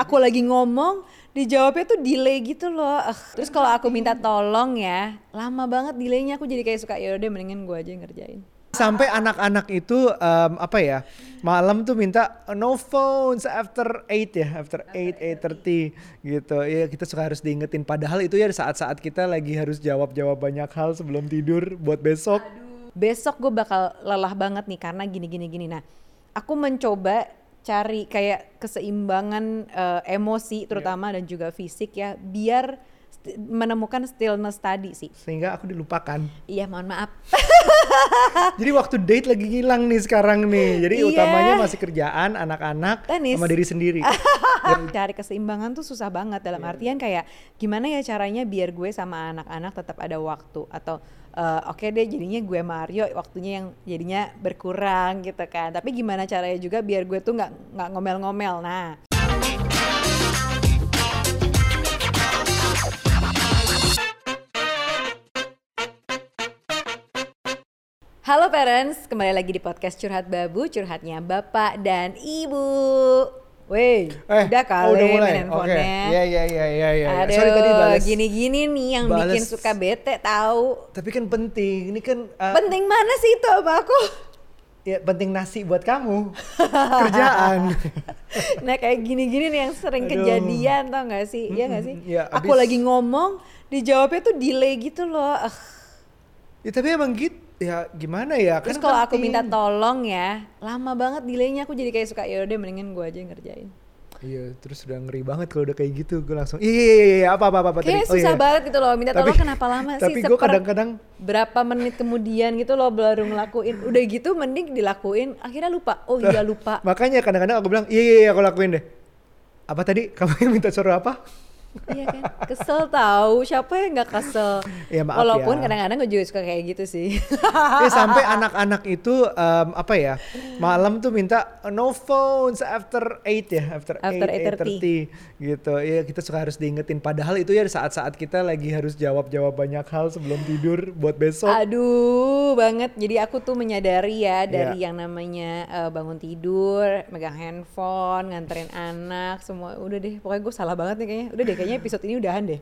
aku lagi ngomong dijawabnya tuh delay gitu loh. Ugh. Terus kalau aku minta tolong ya, lama banget delaynya aku jadi kayak suka ya udah mendingan gue aja yang ngerjain. Sampai anak-anak itu um, apa ya malam tuh minta no phones after 8 ya after 8 8.30 gitu ya kita suka harus diingetin padahal itu ya saat-saat kita lagi harus jawab-jawab banyak hal sebelum tidur buat besok Besok gue bakal lelah banget nih karena gini gini gini. Nah, aku mencoba cari kayak keseimbangan eh, emosi terutama dan juga fisik ya biar st- menemukan stillness tadi sih. sehingga aku dilupakan Iya, mohon maaf. jadi waktu date lagi ngilang nih sekarang nih jadi Iya. utamanya masih kerjaan anak-anak sama diri sendiri Cari keseimbangan tuh susah banget dalam artian kayak gimana ya caranya biar gue sama anak-anak tetap ada waktu atau eh, oke deh jadinya gue Mario waktunya yang jadinya berkurang gitu kan. Tapi gimana caranya juga biar gue tuh nggak nggak ngomel-ngomel. Nah, Halo parents, kembali lagi di podcast Curhat Babu, curhatnya Bapak dan Ibu. Weh, udah kali oh, udah mulai. main handphonenya. Iya iya iya iya iya. Aduh, Sorry tadi balas. gini-gini nih yang bikin Bales. suka bete tahu. Tapi kan penting. Ini kan uh, Penting mana sih itu apa aku? ya penting nasi buat kamu. Kerjaan. nah kayak gini-gini nih yang sering Aduh. kejadian tau gak sih? Iya gak sih? Iya, aku lagi ngomong, dijawabnya tuh delay gitu loh. Ah. ya tapi emang gitu. Ya gimana ya? Terus Kan kalau aku minta tolong ya, lama banget delaynya aku jadi kayak suka ya udah mendingan gue aja yang ngerjain. Iya, terus udah ngeri banget kalau udah kayak gitu. Gue langsung, iya iya iya, iya, apa apa apa, apa Kayak tadi? Oh, susah iya. banget gitu loh, minta Tapi- tolong kenapa lama sih? Tapi gue kadang-kadang, berapa menit kemudian gitu loh baru ngelakuin udah gitu mending dilakuin akhirnya lupa oh iya lupa makanya kadang-kadang aku bilang, iya iya iya, aku lakuin deh. Apa tadi? Kamu yang minta suruh apa? Iya kan? Kesel tahu siapa yang nggak kesel? Ya, maaf walaupun ya. kadang-kadang gue juga suka kayak gitu sih. Ya, sampai anak-anak itu um, apa ya malam tuh minta no phones after 8 ya after, After 8 8.30 gitu. Ya kita suka harus diingetin. Padahal itu ya saat-saat kita lagi harus jawab-jawab banyak hal sebelum tidur buat besok. Aduh banget. Jadi aku tuh menyadari ya dari Iya. yang namanya eh, bangun tidur megang handphone nganterin anak semua. Udah deh pokoknya gue salah banget nih kayaknya. Udah deh kayaknya episode ini udahan deh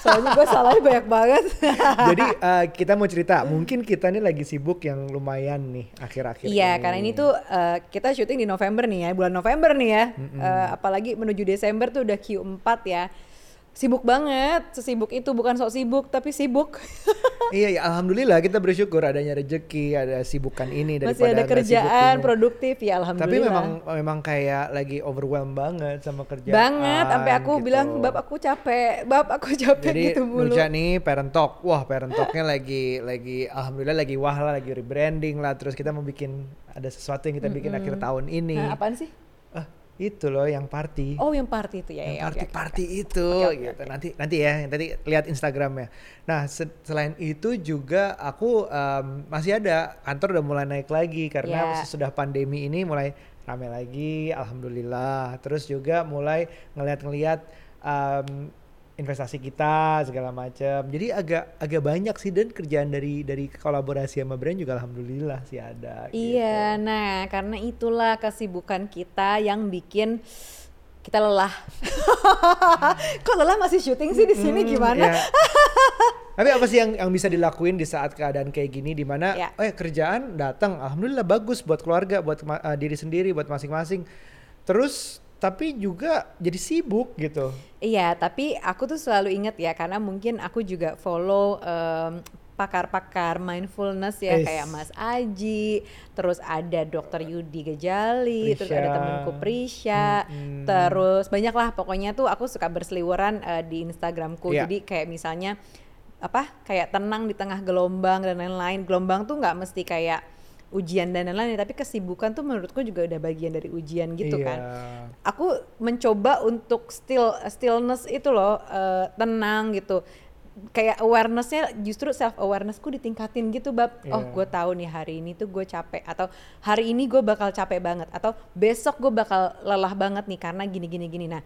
soalnya gue salahnya banyak banget jadi uh, kita mau cerita mungkin kita nih lagi sibuk yang lumayan nih akhir-akhir Iya, ini. karena ini tuh eh, kita syuting di November nih ya, bulan November nih ya. Eh, apalagi menuju Desember tuh udah Q4 ya. Sibuk banget, sesibuk itu bukan sok sibuk tapi sibuk. iya ya alhamdulillah kita bersyukur adanya rezeki ada sibukan ini daripada Masih ada kerjaan produktif ya alhamdulillah. Tapi memang memang kayak lagi overwhelmed banget sama kerjaan. banget sampai aku gitu. bilang bab aku capek, bab aku capek Jadi gitu mulu. Nuja nih parent talk. Wah, parent talknya lagi lagi alhamdulillah lagi wah lah, lagi rebranding lah. Terus kita mau bikin ada sesuatu yang kita bikin akhir tahun ini. Nah, apaan sih? Itu loh yang party. Oh, yang party itu ya. yang ya, party oke, party oke. itu Oke, oke, gitu oke. nanti nanti ya nanti lihat Instagramnya nah se- selain itu juga aku em, masih ada kantor udah mulai naik lagi karena Ya. sesudah pandemi ini mulai rame lagi alhamdulillah terus juga mulai ngeliat-ngeliat em, investasi kita segala macam jadi agak agak banyak sih dan kerjaan dari dari kolaborasi sama brand juga alhamdulillah sih ada Iya, gitu. nah karena itulah kesibukan kita yang bikin kita lelah. Kok lelah masih syuting sih di sini Hmm, gimana? ya. Tapi apa sih yang yang bisa dilakuin di saat keadaan kayak gini di mana Ya. oh ya kerjaan datang alhamdulillah bagus buat keluarga, buat eh, diri sendiri, buat masing-masing. Terus tapi juga jadi sibuk gitu. Iya, tapi aku tuh selalu inget ya karena mungkin aku juga follow em, pakar-pakar mindfulness ya Is. kayak Mas Aji, terus ada Dokter Yudi Gejali, terus ada Prisya. temenku Prisya, Mm-mm. terus banyak lah pokoknya tuh aku suka berseliweran eh, di Instagramku. Iya. Jadi kayak misalnya apa kayak tenang di tengah gelombang dan lain-lain. Gelombang tuh nggak mesti kayak ujian dan lain-lain, tapi kesibukan tuh menurutku juga udah bagian dari ujian gitu Iya. kan. Aku mencoba untuk still stillness itu loh eh, tenang gitu. Kayak awarenessnya justru self awarenessku ditingkatin gitu bab. Oh Iya. gue tahu nih hari ini tuh gue capek atau hari ini gue bakal capek banget atau besok gue bakal lelah banget nih karena gini gini gini. Nah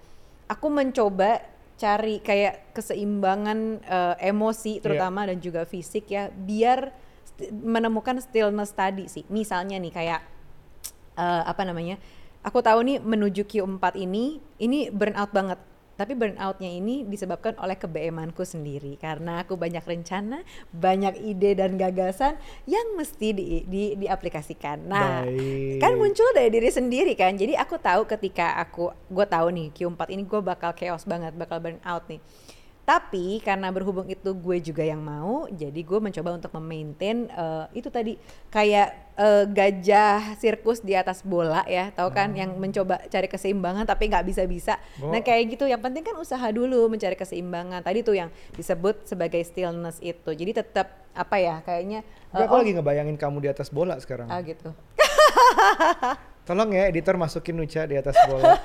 aku mencoba cari kayak keseimbangan eh, emosi terutama dan juga fisik ya biar menemukan stillness tadi sih misalnya nih kayak eh, apa namanya aku tahu nih menuju Q4 ini ini burnout banget tapi burnoutnya ini disebabkan oleh kebeemanku sendiri karena aku banyak rencana, banyak ide dan gagasan yang mesti di, di, diaplikasikan. Nah, Baik. kan muncul dari diri sendiri kan. Jadi aku tahu ketika aku, gue tahu nih Q4 ini gue bakal chaos banget, bakal burnout nih. Tapi karena berhubung itu gue juga yang mau, jadi gue mencoba untuk memaintain uh, itu tadi kayak uh, gajah sirkus di atas bola ya, tahu kan? Yang mencoba cari keseimbangan tapi nggak bisa-bisa. Oh. Nah kayak gitu, yang penting kan usaha dulu mencari keseimbangan. Tadi tuh yang disebut sebagai stillness itu. Jadi tetap apa ya? Kayaknya Tapi uh, aku oh, lagi ngebayangin kamu di atas bola sekarang. ah gitu. Tolong ya editor masukin Nucha di atas bola.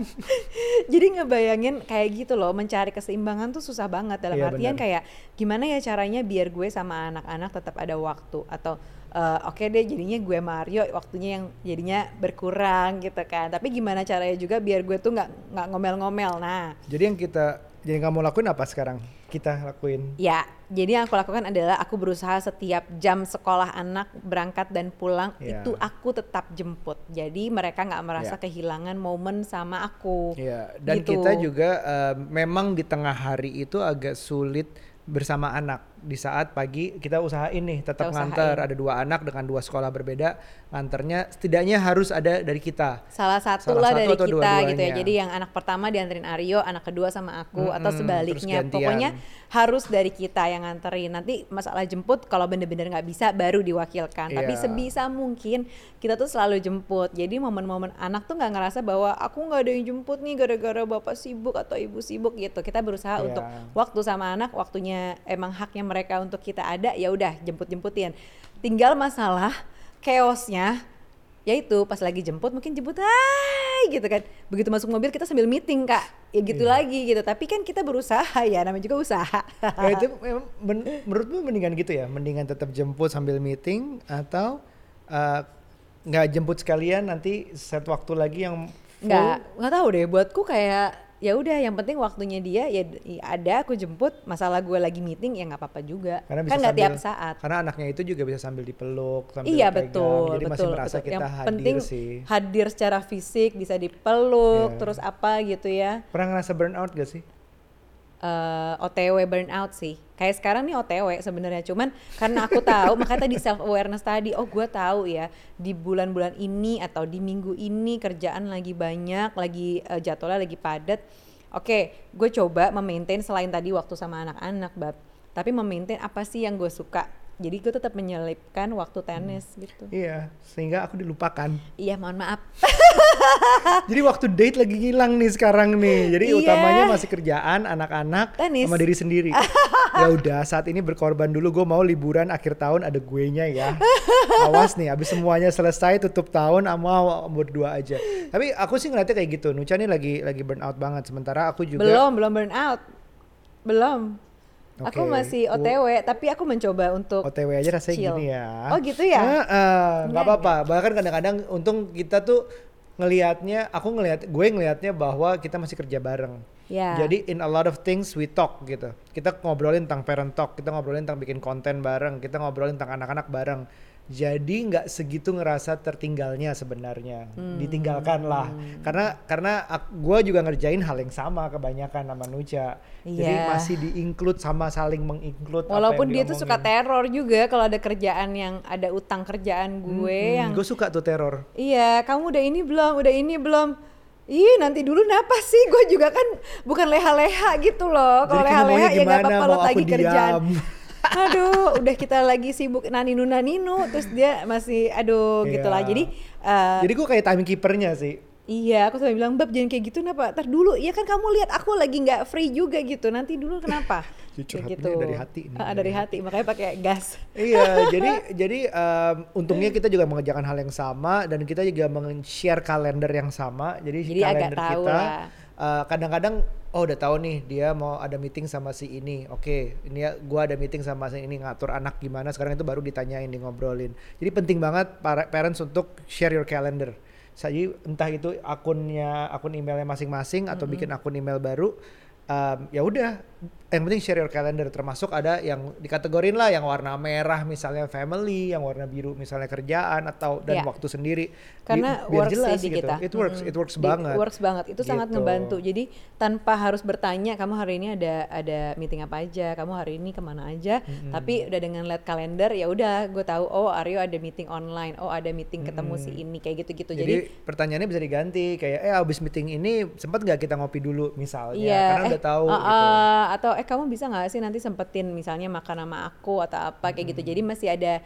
Jadi ngebayangin kayak gitu loh, mencari keseimbangan tuh susah banget dalam Iya, artian benar. kayak gimana ya caranya biar gue sama anak-anak tetap ada waktu atau eh, oke deh jadinya gue Mario waktunya yang jadinya berkurang gitu kan. Tapi gimana caranya juga biar gue tuh nggak nggak ngomel-ngomel. Nah, Jadi yang kita jadi kamu lakuin apa sekarang? Kita lakuin. ya jadi yang aku lakukan adalah aku berusaha setiap jam sekolah anak berangkat dan pulang Iya. itu aku tetap jemput. Jadi mereka nggak merasa Iya. kehilangan momen sama aku. Iya, dan Gitu. kita juga eh, memang di tengah hari itu agak sulit bersama anak di saat pagi kita usahain nih tetap Kita nganter usahain. ada dua anak dengan dua sekolah berbeda nganternya setidaknya harus ada dari kita salah satu Salah lah satu dari atau kita dua-duanya. gitu ya. Jadi yang anak pertama dianterin Aryo, anak kedua sama aku atau Mm-mm, sebaliknya. Pokoknya harus dari kita yang nganterin. Nanti masalah jemput kalau bener-bener nggak bisa baru diwakilkan. Tapi Iya. sebisa mungkin kita tuh selalu jemput. Jadi momen-momen anak tuh nggak ngerasa bahwa aku nggak ada yang jemput nih gara-gara bapak sibuk atau ibu sibuk gitu. Kita berusaha Iya. untuk waktu sama anak, waktunya emang haknya mereka untuk kita ada, ya udah jemput-jemputin. Tinggal masalah chaosnya yaitu pas lagi jemput mungkin jemput hai gitu kan. Begitu masuk mobil kita sambil meeting kak. Ya gitu Iya. lagi gitu. Tapi kan kita berusaha ya namanya juga usaha. Ya, itu memang men- menurutmu mendingan gitu ya? Mendingan tetap jemput sambil meeting atau eh, nggak jemput sekalian nanti set waktu lagi yang nggak nggak tahu deh. Buatku kayak ya udah yang penting waktunya dia ya, ada aku jemput masalah gue lagi meeting ya nggak apa-apa juga. Karena bisa kan nggak tiap saat. karena anaknya itu juga bisa sambil dipeluk sambil iya pegang, betul jadi betul masih merasa betul. kita yang hadir penting sih. hadir secara fisik bisa dipeluk Iya. terus apa gitu ya. Pernah ngerasa burnout gak sih eh OTW burnout sih. Kayak sekarang nih OTW sebenarnya cuman karena aku tahu makanya tadi self awareness tadi oh gue tahu ya di bulan-bulan ini atau di minggu ini kerjaan lagi banyak, lagi eh, jadwalnya lagi padat. Oke, gue coba memaintain selain tadi waktu sama anak-anak, bab. Tapi memaintain apa sih yang gue suka. Jadi gue tetap menyelipkan waktu tenis gitu. iya sehingga aku dilupakan Iya, mohon maaf. jadi waktu date lagi ngilang nih sekarang nih jadi Iya. utamanya masih kerjaan anak-anak sama diri sendiri ya udah saat ini berkorban dulu gue mau liburan akhir tahun ada gue nya ya awas nih abis semuanya selesai tutup tahun mau berdua aja tapi aku sih ngeliatnya kayak gitu Nucha nih lagi lagi burnout banget sementara aku juga Belum, belum burnout. Belum. Aku Oke. masih OTW, tapi aku mencoba untuk OTW aja rasanya Chill. gini ya. Oh, gitu ya? Heeh, nggak Enggak, apa-apa. Bahkan kadang-kadang untung kita tuh ngelihatnya, aku ngelihat, gue ngelihatnya bahwa kita masih kerja bareng. Ya. Jadi in a lot of things we talk gitu. Kita ngobrolin tentang parent talk, kita ngobrolin tentang bikin konten bareng, kita ngobrolin tentang anak-anak bareng. Jadi nggak segitu ngerasa tertinggalnya sebenarnya, Hmm. ditinggalkan lah. Karena karena gue juga ngerjain hal yang sama kebanyakan sama Nucha. Jadi Iya. masih di-include sama saling meng-include. apa Walaupun yang dia tuh suka diomongin. teror juga kalau ada kerjaan yang ada utang kerjaan gue yang gue suka tuh teror. iya kamu udah ini belum udah ini belum Ih nanti dulu kenapa sih gue juga kan bukan leha-leha gitu loh kalau leha-leha ya nggak apa-apa lo lagi kerjaan diam? Aduh udah kita lagi sibuk naninu naninu terus dia masih aduh Iya. gitulah jadi eh, Jadi gue kayak timekeepernya sih. Iya, aku sampai bilang, Bab jangan kayak gitu kenapa? Ntar dulu, ya kan kamu lihat aku lagi nggak free juga gitu. Nanti dulu kenapa? Jujur hatinya dari hati nih, Ah, dari hati, makanya pakai gas. iya, jadi jadi em, untungnya kita juga mengerjakan hal yang sama dan kita juga meng-share kalender yang sama. Jadi, Jadi agak kalender tahu kita eh, kadang-kadang oh udah tahu nih dia mau ada meeting sama si ini. Oke, ini ya gua ada meeting sama si ini ngatur anak gimana. Sekarang itu baru ditanyain, di ngobrolin. Jadi penting banget para parents untuk share your calendar. Jadi entah itu akunnya akun emailnya masing-masing atau bikin akun email baru um, ya udah yang penting share your calendar termasuk ada yang dikategorin lah yang warna merah misalnya family, yang warna biru misalnya kerjaan atau dan Iya. waktu sendiri. karena Bi- biar works jelas gitu. kita. It works, Mm-mm. it works Di- banget. Works banget. Itu sangat Gitu. ngebantu. Jadi tanpa harus bertanya kamu hari ini ada ada meeting apa aja, kamu hari ini ke mana aja. Tapi udah dengan lihat kalender ya udah gue tahu oh Aryo ada meeting online, oh ada meeting ketemu si ini kayak gitu-gitu. Jadi, Jadi, pertanyaannya bisa diganti kayak eh abis meeting ini sempat nggak kita ngopi dulu misalnya Iya, karena eh, udah tahu uh, gitu. uh, atau eh kamu bisa nggak sih nanti sempetin misalnya makan sama aku atau apa kayak gitu. Jadi masih ada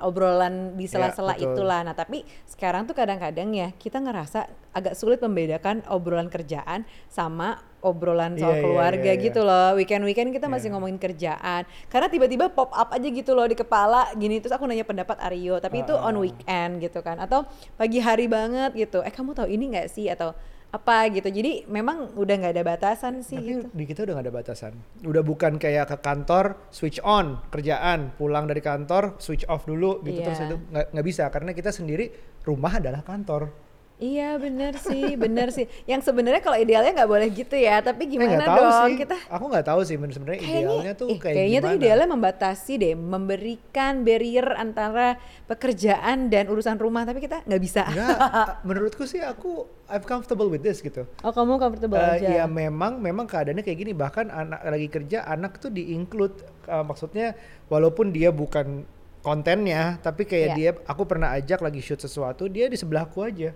obrolan di sela-sela betul. itulah. Nah, tapi sekarang tuh kadang-kadang ya kita ngerasa agak sulit membedakan obrolan kerjaan sama obrolan soal iya, keluarga iya, iya. gitu loh. Weekend-weekend kita masih Iya. ngomongin kerjaan. Karena tiba-tiba pop up aja gitu loh di kepala gini terus aku nanya pendapat Aryo, tapi itu Ah, on ah. weekend gitu kan. Atau pagi hari banget gitu. Eh kamu tahu ini nggak sih atau apa gitu. Jadi memang udah nggak ada batasan sih Tapi gitu. di kita udah gak ada batasan. Udah bukan kayak ke kantor switch on kerjaan, pulang dari kantor switch off dulu gitu Iya. terus itu nggak nggak bisa karena kita sendiri rumah adalah kantor. Iya bener sih, bener sih. Yang sebenarnya kalau idealnya nggak boleh gitu ya, tapi Eh, gimana nggak tahu dong sih. kita? Aku nggak tahu sih sebenarnya idealnya tuh eh, kayak kayaknya tuh gimana. idealnya membatasi deh, memberikan barrier antara pekerjaan dan urusan rumah, tapi kita nggak bisa. Enggak, menurutku sih aku I'm comfortable with this gitu. Oh kamu comfortable Eh, aja. ya memang memang keadaannya kayak gini bahkan anak lagi kerja anak tuh di include eh, maksudnya walaupun dia bukan kontennya tapi kayak Iya. dia aku pernah ajak lagi shoot sesuatu dia di sebelahku aja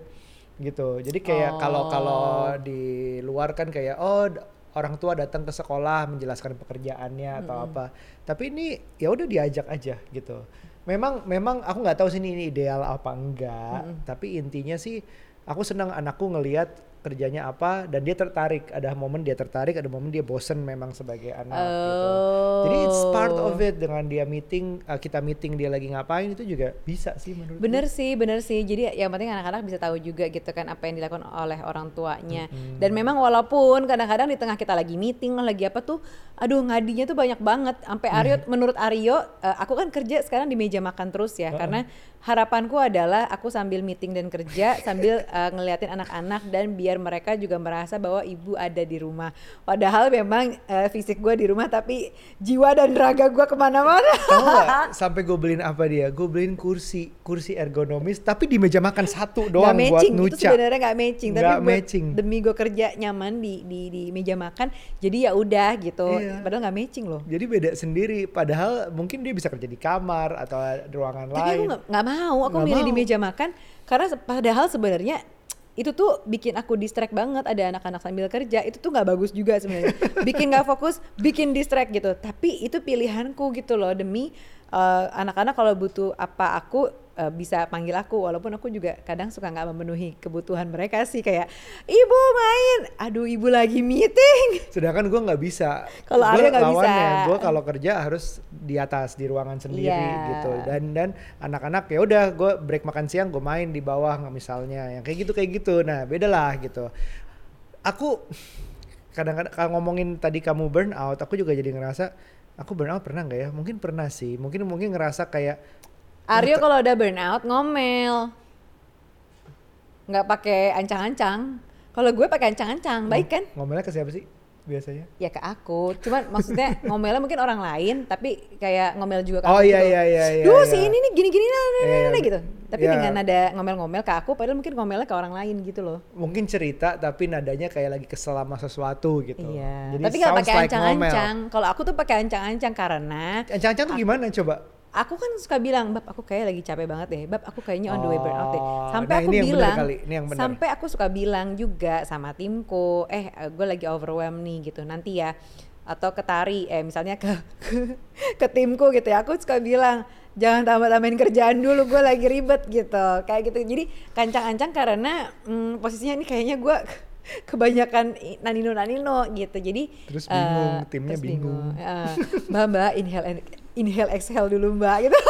gitu. Jadi kayak kalau Oh. kalau di luar kan kayak oh orang tua datang ke sekolah menjelaskan pekerjaannya atau apa. Tapi ini ya udah diajak aja gitu. Memang memang aku nggak tahu sih ini, ini ideal apa enggak tapi intinya sih aku senang anakku ngelihat kerjanya apa dan dia tertarik. Ada momen dia tertarik ada momen dia bosen memang sebagai anak gitu. Jadi part Oh. of it dengan dia meeting uh, kita meeting dia lagi ngapain itu juga bisa sih menurut Bener sih, bener sih. Jadi yang penting anak-anak bisa tahu juga gitu kan apa yang dilakukan oleh orang tuanya. Dan memang walaupun kadang-kadang di tengah kita lagi meeting lagi apa tuh, aduh ngadinya tuh banyak banget. Sampai Aryo, menurut Aryo, eh, aku kan kerja sekarang di meja makan terus ya, karena harapanku adalah aku sambil meeting dan kerja sambil eh, ngeliatin anak-anak dan biar mereka juga merasa bahwa ibu ada di rumah. Padahal memang eh, fisik gue di rumah tapi jiwa dan raga gue ke mana-mana. Sampai gue beliin apa dia? Gue beliin kursi kursi ergonomis tapi di meja makan satu doang buat matching, itu nuca. sebenarnya nggak matching tapi Nggak buat matching. demi gue kerja nyaman di di di meja makan jadi ya udah gitu Iya. padahal nggak matching loh Jadi beda sendiri. Padahal mungkin dia bisa kerja di kamar atau di ruangan tapi aku lain. nggak nggak mau aku milih di meja makan karena padahal sebenarnya itu tuh bikin aku distract banget ada anak-anak sambil kerja itu tuh nggak bagus juga sebenarnya. Bikin nggak fokus bikin distract gitu. Tapi itu pilihanku gitu loh demi eh, anak-anak kalau butuh apa aku eh, bisa panggil aku walaupun aku juga kadang suka nggak memenuhi kebutuhan mereka sih kayak ibu main aduh ibu lagi meeting Sedangkan gue nggak bisa. Kalau Arya nggak bisa. Gue kalau kerja harus di atas di ruangan sendiri Iya. gitu. Dan dan anak-anak ya udah gue break makan siang gue main di bawah nggak misalnya. Yang kayak gitu kayak gitu. Nah beda lah gitu. Aku kadang-kadang kalau ngomongin tadi kamu burn out, aku juga jadi ngerasa aku burn out pernah nggak ya? Mungkin pernah sih. Mungkin mungkin ngerasa kayak Aryo kalau udah burnout ngomel nggak pakai ancang-ancang kalau gue pakai ancang-ancang baik kan ngomelnya ke siapa sih biasanya? ya ke aku cuman maksudnya ngomelnya mungkin orang lain tapi kayak ngomel juga ke Oh aku iya gitu. iya iya. iya Duh iya. si ini nih gini-gini nah, nah, Iya, nah, iya. nah, gitu tapi Iya. dengan ada ngomel-ngomel ke aku padahal mungkin ngomelnya ke orang lain gitu loh mungkin cerita tapi nadanya kayak lagi kesel sama sesuatu gitu. iya Jadi tapi nggak pakai like ancang-ancang kalau aku tuh pakai ancang-ancang karena Ancang-ancang tuh gimana coba? Aku kan suka bilang bab aku kayak lagi capek banget deh. Bab aku kayaknya on the way burnout deh. Oh, sampai nah aku ini bilang kali, ini yang bener. sampai aku suka bilang juga sama timku eh gue lagi overwhelmed nih gitu. Nanti ya atau ke tari eh misalnya ke ke, timku gitu ya. Aku suka bilang jangan tambah-tambahin kerjaan dulu gue lagi ribet gitu. Kayak gitu. Jadi kancang-ancang karena hmm, posisinya ini kayaknya gue kebanyakan nanino nanino gitu. Jadi Terus bingung, eh, timnya terus bingung. Eh, mbak mbak inhale and- inhale exhale dulu mbak gitu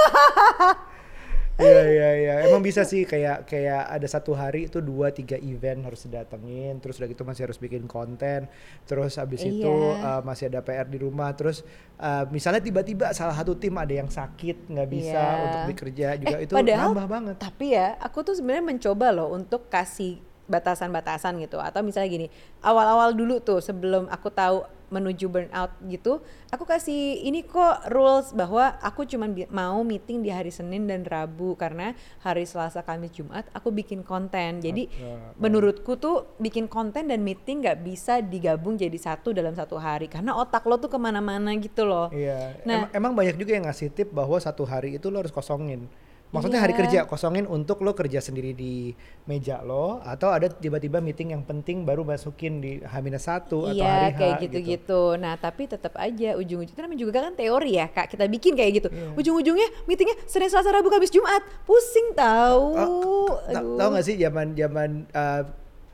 Iya iya iya. Emang bisa sih kayak kayak ada satu hari itu dua tiga event harus didatengin. Terus udah gitu masih harus bikin konten. Terus habis itu uh, Iya. masih ada PR di rumah. Terus uh, misalnya tiba-tiba salah satu tim ada yang sakit nggak bisa Iya. untuk bekerja juga Eh, itu padahal- nambah banget. Tapi ya, aku tuh sebenarnya mencoba loh untuk kasih batasan-batasan gitu. Atau misalnya gini, awal-awal dulu tuh sebelum aku tahu menuju burnout gitu, aku kasih ini kok rules bahwa aku cuman mau meeting di hari Senin dan Rabu karena hari Selasa, Kamis, Jumat aku bikin konten. Jadi menurutku tuh bikin konten dan meeting nggak bisa digabung jadi satu dalam satu hari karena otak lo tuh ke mana-mana gitu loh. Iya, Nah- em- emang banyak juga yang ngasih tip bahwa satu hari itu lo harus kosongin. Maksudnya hari Iya. kerja kosongin untuk lo kerja sendiri di meja lo atau ada tiba-tiba meeting yang penting baru masukin di H-1 atau Iya hari H kayak gitu-gitu. Nah tapi tetap aja ujung-ujungnya namanya juga kan teori ya kak. Kita bikin kayak gitu. Iya. Ujung-ujungnya meetingnya Senin, Selasa, Rabu, Kamis, Jumat. Pusing tahu. Oh, tahu gak sih zaman zaman eh,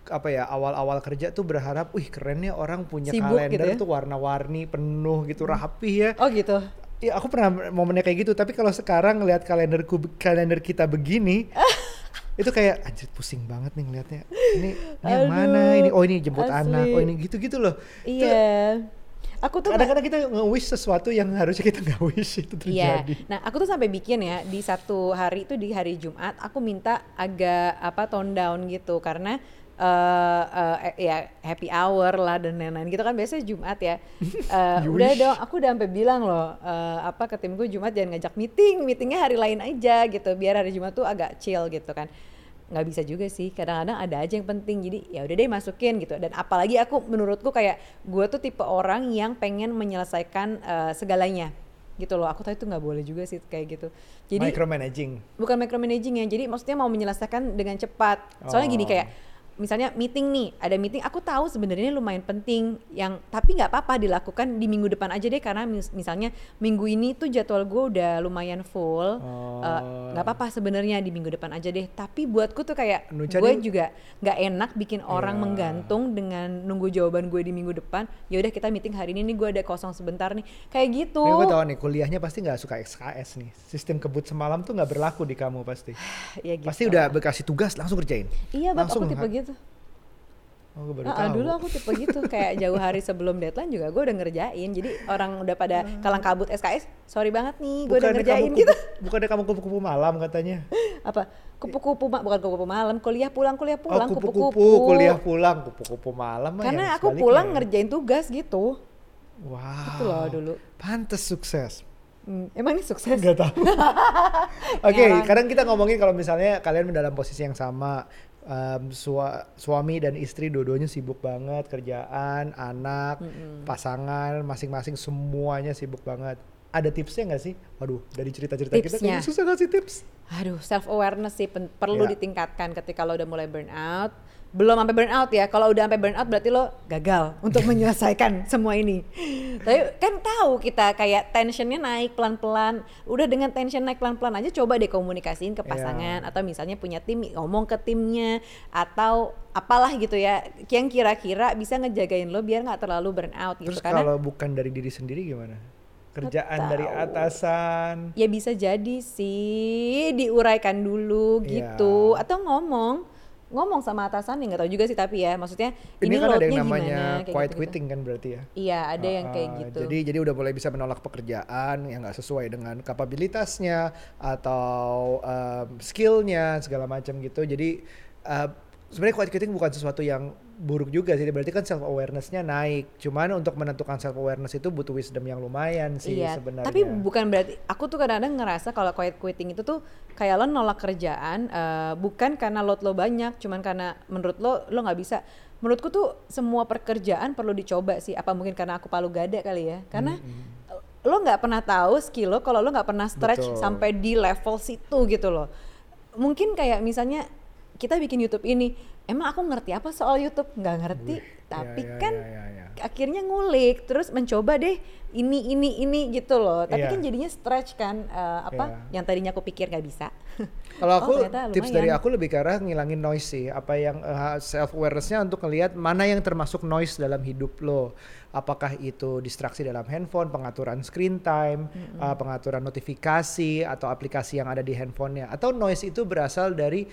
apa ya awal-awal kerja tuh berharap, wih kerennya orang punya Sibuk kalender gitu ya? Hmm. tuh warna-warni penuh gitu rapi ya. Oh gitu. Ya aku pernah momennya kayak gitu, tapi kalau sekarang ngelihat kalenderku kalender kita begini, itu kayak anjir pusing banget nih ngelihatnya. Ini ini yang mana? Ini oh ini jemput asli. anak, oh ini gitu-gitu loh. Iya. Aku tuh Kadang-kadang kita nge-wish sesuatu yang harusnya kita nggak wish itu Iya. terjadi. Nah, aku tuh sampai bikin ya di satu hari itu di hari Jumat aku minta agak apa tone down gitu karena eh eh, ya happy hour lah dan lain-lain gitu kan biasanya Jumat ya. You udah wish. dong, aku udah sampai bilang loh eh, apa ke timku Jumat jangan ngajak meeting, meetingnya hari lain aja gitu biar hari Jumat tuh agak chill gitu kan nggak bisa juga sih kadang-kadang ada aja yang penting jadi ya udah deh masukin gitu dan apalagi aku menurutku kayak gue tuh tipe orang yang pengen menyelesaikan eh, segalanya gitu loh aku tahu itu nggak boleh juga sih kayak gitu jadi Micromanaging. bukan micromanaging ya jadi maksudnya mau menyelesaikan dengan cepat soalnya gini Oh. kayak misalnya meeting nih ada meeting aku tahu sebenarnya lumayan penting yang tapi nggak apa-apa dilakukan di minggu depan aja deh karena mis- misalnya minggu ini tuh jadwal gue udah lumayan full Oh. Eh, nggak apa-apa sebenarnya di minggu depan aja deh tapi buatku tuh kayak gue juga nggak enak bikin orang Iya. menggantung dengan nunggu jawaban gue di minggu depan ya udah kita meeting hari ini nih gue ada kosong sebentar nih kayak gitu Nih gue tau nih kuliahnya pasti nggak suka SKS nih. Sistem kebut semalam tuh nggak berlaku di kamu pasti. ya gitu Pasti udah berkasih tugas langsung kerjain. iya langsung aku tipe ha- gitu Oh, gue baru Ah, ah, tahu. dulu aku tipe gitu kayak jauh hari sebelum deadline juga gue udah ngerjain jadi orang udah pada kalang kabut SKS sorry banget nih gue udah ngerjain kamu gitu Bukannya kamu kupu-kupu malam katanya. apa kupu-kupu ma- bukan kupu-kupu malam kuliah pulang kuliah pulang oh, kupu-kupu kuliah pulang, kupu-kupu malam karena aku pulang ya. ngerjain tugas gitu Wow. Itu loh dulu. Pantes sukses. Hmm, emang ini sukses Gak tahu. Oke, Ngarang. sekarang kita ngomongin kalau misalnya kalian dalam posisi yang sama, em, sua- suami dan istri dua-duanya sibuk banget kerjaan, anak, pasangan, masing-masing semuanya sibuk banget. Ada tipsnya nggak sih? Waduh, dari cerita-cerita kita kayaknya susah ngasih tips. Aduh, self awareness sih perlu Ya. ditingkatkan ketika lo udah mulai burnout. Belum sampai burnout ya. Kalau udah sampai burnout berarti lo gagal untuk menyelesaikan semua ini. Tapi kan tahu kita kayak tensionnya naik pelan-pelan. Udah dengan tension naik pelan-pelan aja coba deh komunikasiin ke Ya. pasangan atau misalnya punya tim ngomong ke timnya atau apalah gitu ya yang kira-kira bisa ngejagain lo biar nggak terlalu burnout gitu Terus karena kalau bukan dari diri sendiri gimana? Kerjaan dari atasan. ya bisa jadi sih diuraikan dulu Iya. gitu atau ngomong ngomong sama atasan ya nggak tahu juga sih tapi ya maksudnya Ini, ini, kan ada yang namanya gimana quiet gitu-gitu. quitting kan berarti ya. iya ada yang kayak Ah, gitu Jadi jadi udah mulai bisa menolak pekerjaan yang nggak sesuai dengan kapabilitasnya atau um, skillnya segala macam gitu. Jadi uh, sebenarnya quiet quitting bukan sesuatu yang buruk juga sih. Berarti kan self awarenessnya naik. Cuman untuk menentukan self awareness itu butuh wisdom yang lumayan sih iya sebenarnya. tapi bukan berarti aku tuh kadang-kadang ngerasa kalau quiet quitting itu tuh kayak lo nolak kerjaan eh, bukan karena load lo banyak cuman karena menurut lo lo nggak bisa menurutku tuh semua pekerjaan perlu dicoba sih apa mungkin karena aku palu gada kali ya karena lo nggak pernah tahu skill lo kalau lo nggak pernah stretch Betul. sampai di level situ gitu loh mungkin kayak misalnya kita bikin YouTube ini emang aku ngerti apa soal YouTube nggak ngerti tapi ya, kan ya, ya, ya. akhirnya ngulik terus mencoba deh ini ini ini gitu loh tapi Iya. kan jadinya stretch kan eh, apa Iya. yang tadinya aku pikir nggak bisa Kalau Oh, aku ternyata tips dari aku lebih ke arah ngilangin noise sih. Apa yang self awarenessnya untuk ngelihat mana yang termasuk noise dalam hidup lo. Apakah itu distraksi dalam handphone, pengaturan screen time, uh, pengaturan notifikasi atau aplikasi yang ada di handphonenya. Atau noise itu berasal dari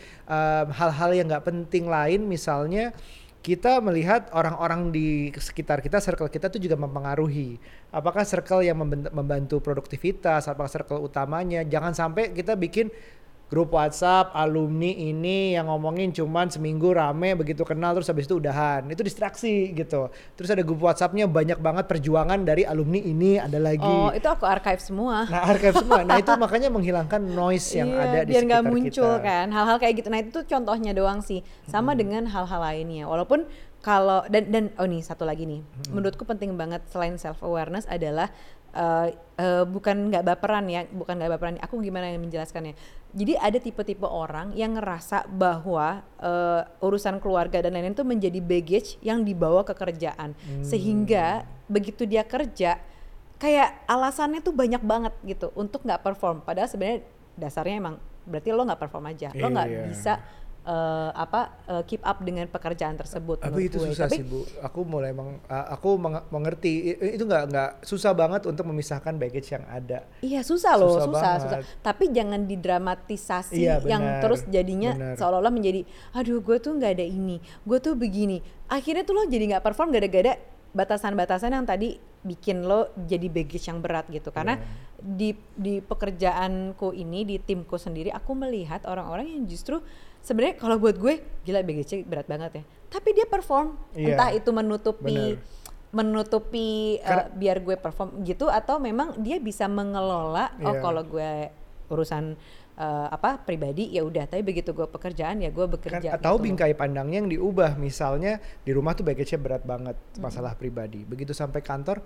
hal-hal yang nggak penting lain, misalnya kita melihat orang-orang di sekitar kita, circle kita tuh juga mempengaruhi. Apakah circle yang membantu produktivitas, apakah circle utamanya? Jangan sampai kita bikin grup WhatsApp alumni ini yang ngomongin cuman seminggu rame begitu kenal terus habis itu udahan. Itu distraksi gitu. Terus ada grup WhatsAppnya banyak banget perjuangan dari alumni ini ada lagi. Oh, itu aku archive semua. nah archive semua. Nah itu makanya menghilangkan noise yang Iya, ada di biar nggak muncul kita. kan. Hal-hal kayak gitu. Nah itu tuh contohnya doang sih. Sama dengan hal-hal lainnya. Walaupun kalau dan dan oh nih satu lagi nih. Menurutku penting banget selain self awareness adalah eh, eh, bukan nggak baperan ya bukan nggak baperan. Aku gimana yang menjelaskannya? Jadi ada tipe-tipe orang yang ngerasa bahwa eh, urusan keluarga dan lain-lain itu menjadi baggage yang dibawa ke kerjaan. Sehingga begitu dia kerja kayak alasannya tuh banyak banget gitu untuk nggak perform. Padahal sebenarnya dasarnya emang berarti lo nggak perform aja. Lo nggak Iya. bisa eh, apa eh, keep up dengan pekerjaan tersebut Tapi itu gue. susah Tapi sih bu. Aku mulai meng, uh, aku meng- mengerti itu nggak nggak susah banget untuk memisahkan baggage yang ada. iya susah loh Susah susah susah, tapi jangan didramatisasi Iya, yang benar, terus jadinya seolah-olah menjadi aduh gue tuh nggak ada ini gue tuh begini akhirnya tuh lo jadi nggak perform gara-gara batasan-batasan yang tadi bikin lo jadi baggage yang berat gitu karena Iya. di di pekerjaanku ini di timku sendiri aku melihat orang-orang yang justru sebenarnya kalau buat gue gila baggage berat banget ya tapi dia perform Iya, entah itu menutupi benar. menutupi uh, Karena- biar gue perform gitu atau memang dia bisa mengelola oh Iya. kalau gue urusan uh, apa pribadi ya udah tapi begitu gue pekerjaan ya gue Kan, bekerja atau gitu bingkai pandangnya yang diubah. Misalnya di rumah tuh baggage-nya berat banget Hmm. masalah pribadi. Begitu sampai kantor,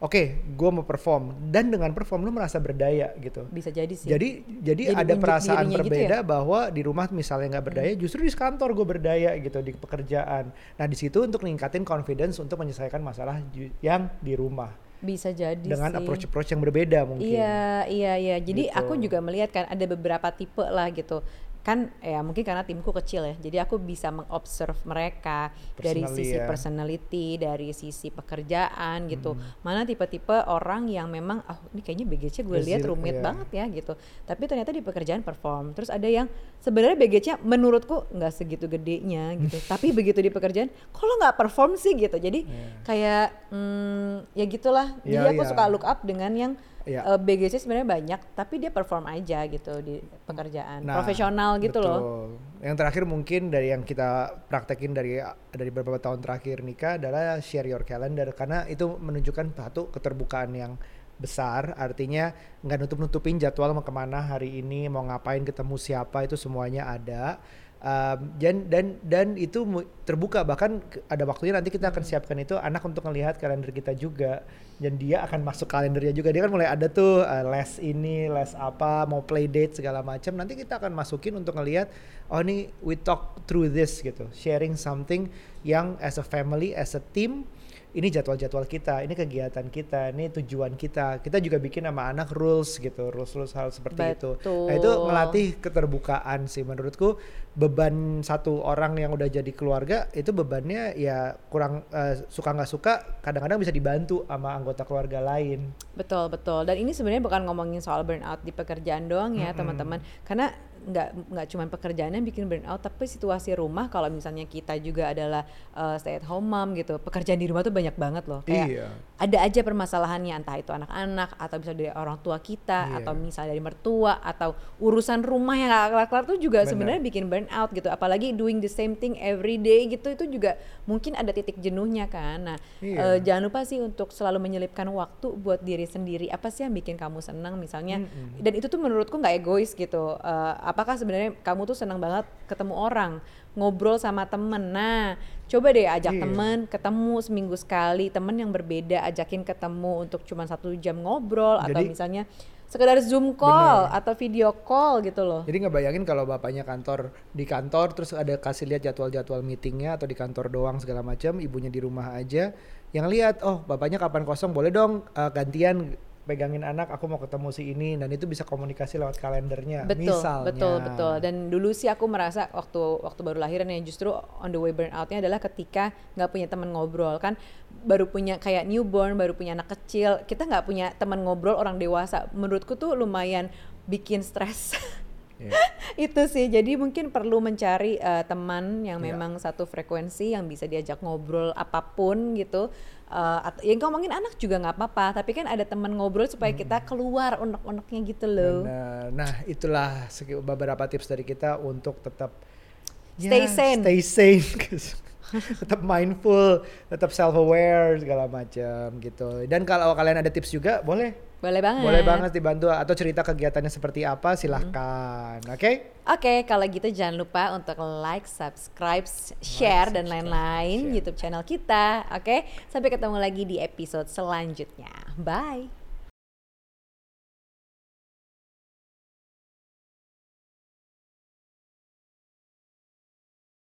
oke, gue mau perform dan dengan perform lu merasa berdaya gitu. bisa jadi sih Jadi jadi, Jadi ada perasaan dirinya gitu berbeda ya? bahwa di rumah misalnya nggak berdaya, justru di kantor gue berdaya gitu di pekerjaan. Nah di situ untuk ningkatin confidence untuk menyelesaikan masalah yang di rumah bisa jadi dengan sih. approach approach yang berbeda mungkin. Iya, iya, iya. Jadi Gitu. aku juga melihat kan ada beberapa tipe lah gitu. Kan ya mungkin karena timku kecil ya. Jadi aku bisa mengobserve mereka dari sisi ya. personality, dari sisi pekerjaan gitu. Hmm. Mana tipe-tipe orang yang memang oh ini kayaknya baggage-nya gue lihat Resil- rumit iya. banget ya gitu. Tapi ternyata di pekerjaan perform. Terus ada yang sebenarnya baggage-nya menurutku nggak segitu gedenya gitu. Tapi begitu di pekerjaan, lo nggak perform sih gitu. Jadi Iya. kayak hmm, ya gitulah. Jadi Iya, aku iya. suka look up dengan yang Iya. uh, BGC sebenarnya banyak tapi dia perform aja gitu di pekerjaan Nah, profesional gitu loh betul. Yang terakhir mungkin dari yang kita praktekin dari dari beberapa tahun terakhir nikah adalah share your calendar karena itu menunjukkan satu keterbukaan yang besar artinya nggak nutup nutupin jadwal mau ke mana hari ini mau ngapain ketemu siapa itu semuanya ada Um, dan dan dan itu terbuka. Bahkan ada waktunya nanti kita akan siapkan itu anak untuk melihat kalender kita juga. Dan dia akan masuk kalendernya juga. Dia kan mulai ada tuh uh, les ini les apa mau play date segala macam nanti kita akan masukin untuk ngelihat oh ini we talk through this gitu. Sharing something yang as a family as a team ini jadwal-jadwal kita, ini kegiatan kita, ini tujuan kita. Kita juga bikin sama anak rules gitu, rules-rules hal seperti itu. Nah itu Betul. ngelatih keterbukaan sih menurutku. Beban satu orang yang udah jadi keluarga itu bebannya ya kurang eh, suka nggak suka, kadang-kadang bisa dibantu sama anggota keluarga lain. betul betul dan ini sebenarnya bukan ngomongin soal burnout di pekerjaan doang ya teman-teman karena nggak nggak cuma pekerjaan yang bikin burnout tapi situasi rumah kalau misalnya kita juga adalah uh, stay at home mom gitu pekerjaan di rumah tuh banyak banget loh kayak Iya. ada aja permasalahannya entah itu anak-anak atau bisa dari orang tua kita Iya. atau misalnya dari mertua atau urusan rumah yang gak kelar-kelar tuh juga Benar. sebenarnya bikin burnout gitu apalagi doing the same thing every day gitu itu juga mungkin ada titik jenuhnya kan nah Iya. eh, jangan lupa sih untuk selalu menyelipkan waktu buat diri sendiri apa sih yang bikin kamu senang misalnya Mm-mm. dan itu tuh menurutku nggak egois gitu Eh, apakah sebenarnya kamu tuh senang banget ketemu orang ngobrol sama temen nah coba deh ajak Iya. temen ketemu seminggu sekali temen yang berbeda ajakin ketemu untuk cuma satu jam ngobrol atau Jadi- misalnya sekedar zoom call Bener. atau video call gitu loh Jadi ngebayangin kalau bapaknya kantor di kantor terus ada kasih lihat jadwal-jadwal meetingnya atau di kantor doang segala macam, ibunya di rumah aja. Yang lihat, oh bapaknya kapan kosong, boleh dong uh, gantian pegangin anak, aku mau ketemu si ini dan itu bisa komunikasi lewat kalendernya. betul Misalnya. betul betul dan dulu sih aku merasa waktu waktu baru lahiran ya justru on the way burnoutnya adalah ketika nggak punya teman ngobrol kan baru punya kayak newborn baru punya anak kecil kita nggak punya teman ngobrol orang dewasa menurutku tuh lumayan bikin stres Iya. itu sih jadi mungkin perlu mencari eh, teman yang Iya. memang satu frekuensi yang bisa diajak ngobrol apa pun gitu Eh, atau yang ngomongin anak juga nggak apa-apa tapi kan ada teman ngobrol supaya kita keluar unek-uneknya gitu loh Benar. Nah, itulah beberapa tips dari kita untuk tetap Stay sane. Stay sane. tetap mindful, tetap self aware segala macam gitu. Dan kalau kalian ada tips juga boleh boleh banget boleh banget dibantu atau cerita kegiatannya seperti apa silahkan. Oke? Oke, kalau gitu jangan lupa untuk like, subscribe, share, dan subscribe, lain-lain. YouTube channel kita. Oke, sampai ketemu lagi di episode selanjutnya. Bye.